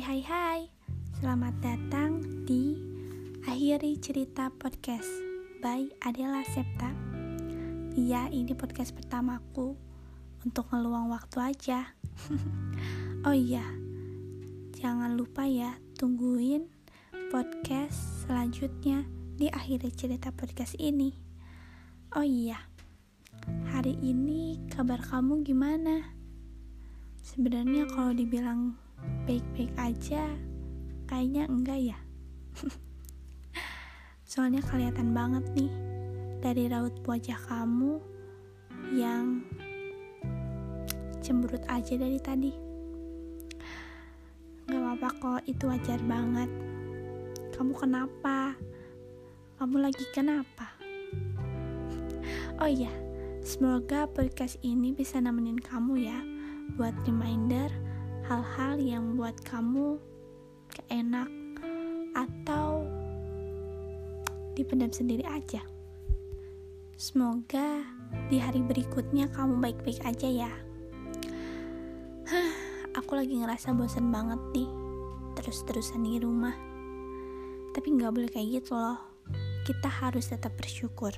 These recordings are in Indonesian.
Hai hai hai. Selamat datang di Akhiri Cerita Podcast By Adela Septa. Iya ini podcast pertamaku. Untuk ngeluang waktu aja. Oh iya Jangan lupa ya Tungguin podcast selanjutnya Di Akhiri Cerita Podcast ini. Oh iya Hari ini kabar kamu gimana? Sebenarnya kalau dibilang baik-baik aja. Kayaknya enggak ya. Soalnya kelihatan banget nih dari raut wajah kamu yang cemberut aja dari tadi. Gak apa-apa kok itu wajar banget. Kamu kenapa? Kamu lagi kenapa? Oh iya semoga podcast ini bisa nemenin kamu ya buat reminder hal-hal yang buat kamu keenak atau dipendam sendiri aja. Semoga di hari berikutnya kamu baik-baik aja ya. Hah, aku lagi ngerasa bosan banget nih terus-terusan di rumah. Tapi nggak boleh kayak gitu loh. Kita harus tetap bersyukur.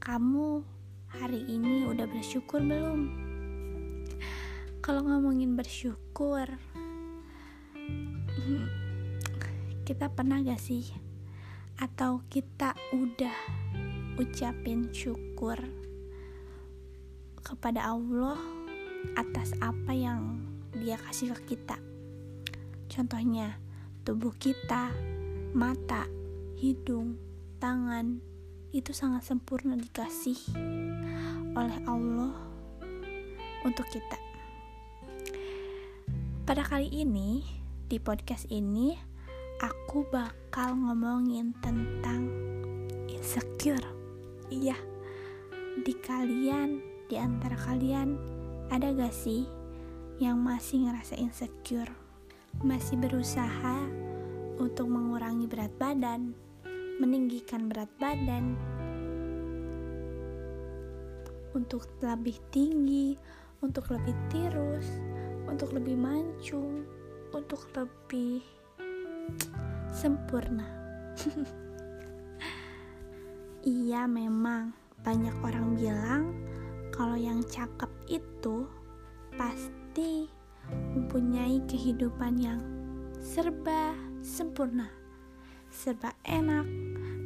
Kamu hari ini udah bersyukur belum? Kalau ngomongin bersyukur kita pernah gak sih? Atau kita udah ucapin syukur kepada Allah atas apa yang dia kasih ke kita? Contohnya tubuh kita mata hidung tangan itu sangat sempurna dikasih oleh Allah untuk kita pada kali ini, di podcast ini, aku bakal ngomongin tentang insecure. Iya, di kalian, di antara kalian, ada gak sih yang masih ngerasa insecure? Masih berusaha untuk mengurangi berat badan, meninggikan berat badan, untuk lebih tinggi, untuk lebih tirus, untuk lebih mancung, untuk lebih sempurna. iya, memang banyak orang bilang kalau yang cakep itu pasti mempunyai kehidupan yang serba sempurna, serba enak,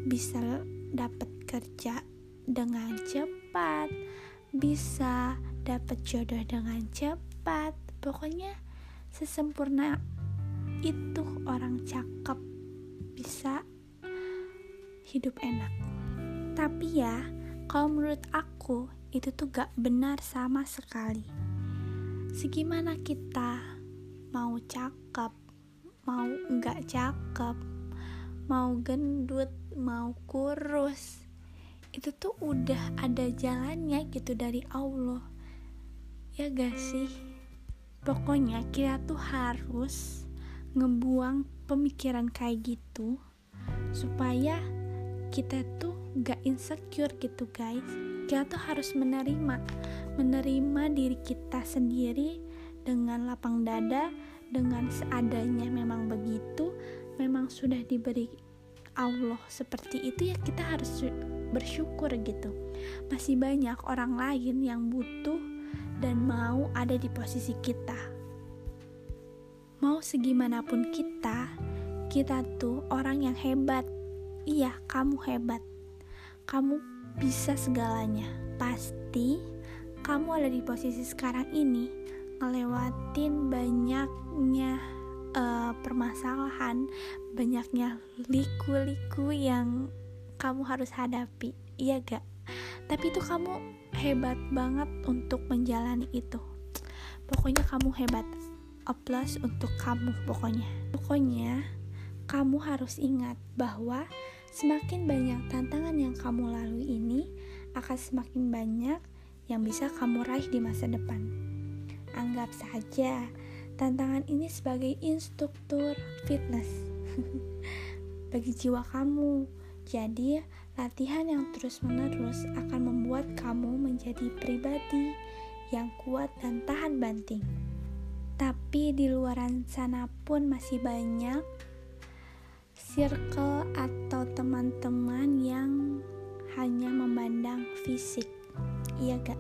bisa dapat kerja dengan cepat, bisa dapat jodoh dengan cepat, pokoknya sesempurna itu orang cakep bisa hidup enak. Tapi ya kalau menurut aku itu tuh gak benar sama sekali. Segimana kita mau cakep mau gak cakep mau gendut mau kurus itu tuh udah ada jalannya gitu dari Allah. Ya gak sih Pokoknya kita tuh harus ngebuang pemikiran kayak gitu supaya kita tuh gak insecure gitu guys. Kita tuh harus menerima menerima diri kita sendiri dengan lapang dada dengan seadanya memang begitu memang sudah diberi Allah seperti itu ya kita harus bersyukur gitu. Masih banyak orang lain yang butuh dan mau ada di posisi kita. Mau segimanapun kita, kita tuh orang yang hebat. Iya, kamu hebat. Kamu bisa segalanya. Pasti kamu ada di posisi sekarang ini ngelewatin banyaknya uh, permasalahan, banyaknya liku-liku yang kamu harus hadapi. Iya gak? Tapi itu kamu hebat banget untuk menjalani itu. Pokoknya kamu hebat. Applause untuk kamu pokoknya. Pokoknya kamu harus ingat bahwa semakin banyak tantangan yang kamu lalui ini akan semakin banyak yang bisa kamu raih di masa depan. Anggap saja tantangan ini sebagai instruktur fitness. Bagi jiwa kamu. Jadi Latihan yang terus-menerus akan membuat kamu menjadi pribadi yang kuat dan tahan banting. Tapi di luaran sana pun masih banyak circle atau teman-teman yang hanya memandang fisik. Iya gak?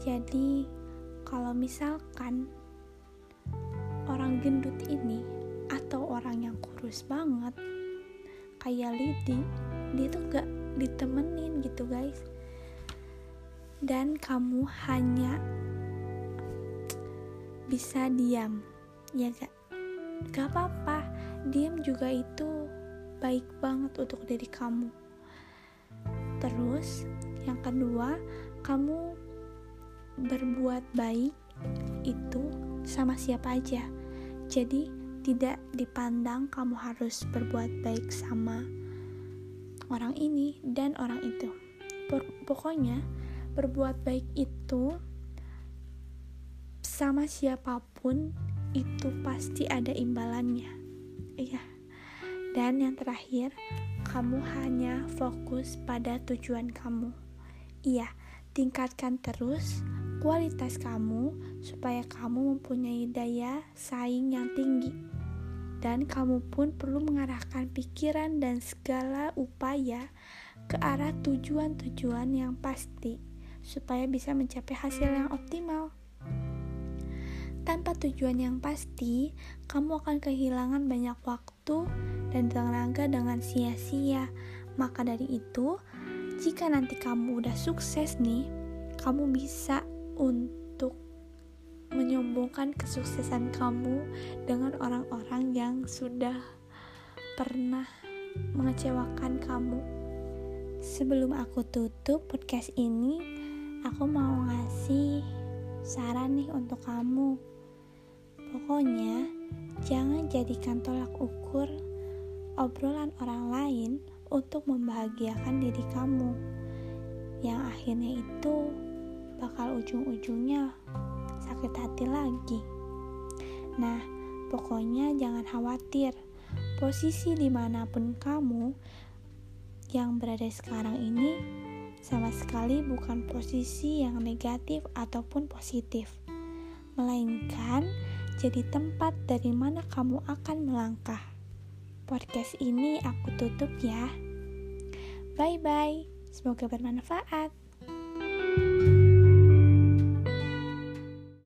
Jadi kalau misalkan orang gendut ini atau orang yang kurus banget kayak Lidi, dia tuh gak ditemenin gitu guys. Dan kamu hanya bisa diam ya gak gak apa-apa. Diam juga itu baik banget untuk diri kamu. Terus yang kedua kamu berbuat baik itu sama siapa aja. Jadi tidak dipandang kamu harus berbuat baik sama orang ini dan orang itu pokoknya berbuat baik itu sama siapa pun itu pasti ada imbalannya. Iya. Dan yang terakhir, kamu hanya fokus pada tujuan kamu. Iya, tingkatkan terus kualitas kamu supaya kamu mempunyai daya saing yang tinggi. Dan kamu pun perlu mengarahkan pikiran dan segala upaya ke arah tujuan-tujuan yang pasti supaya bisa mencapai hasil yang optimal. Tanpa tujuan yang pasti, kamu akan kehilangan banyak waktu dan tenaga dengan sia-sia. Maka dari itu, jika nanti kamu udah sukses nih, kamu bisa untuk menyombongkan kesuksesan kamu dengan orang-orang yang sudah pernah mengecewakan kamu. Sebelum aku tutup podcast ini, aku mau ngasih saran nih untuk kamu Pokoknya, jangan jadikan tolak ukur obrolan orang lain untuk membahagiakan diri kamu. Yang akhirnya itu bakal ujung-ujungnya sakit hati lagi. Nah, pokoknya jangan khawatir. Posisi di mana pun kamu yang berada sekarang ini sama sekali bukan posisi yang negatif ataupun positif, melainkan jadi tempat dari mana kamu akan melangkah. Podcast ini aku tutup ya. Bye bye, semoga bermanfaat.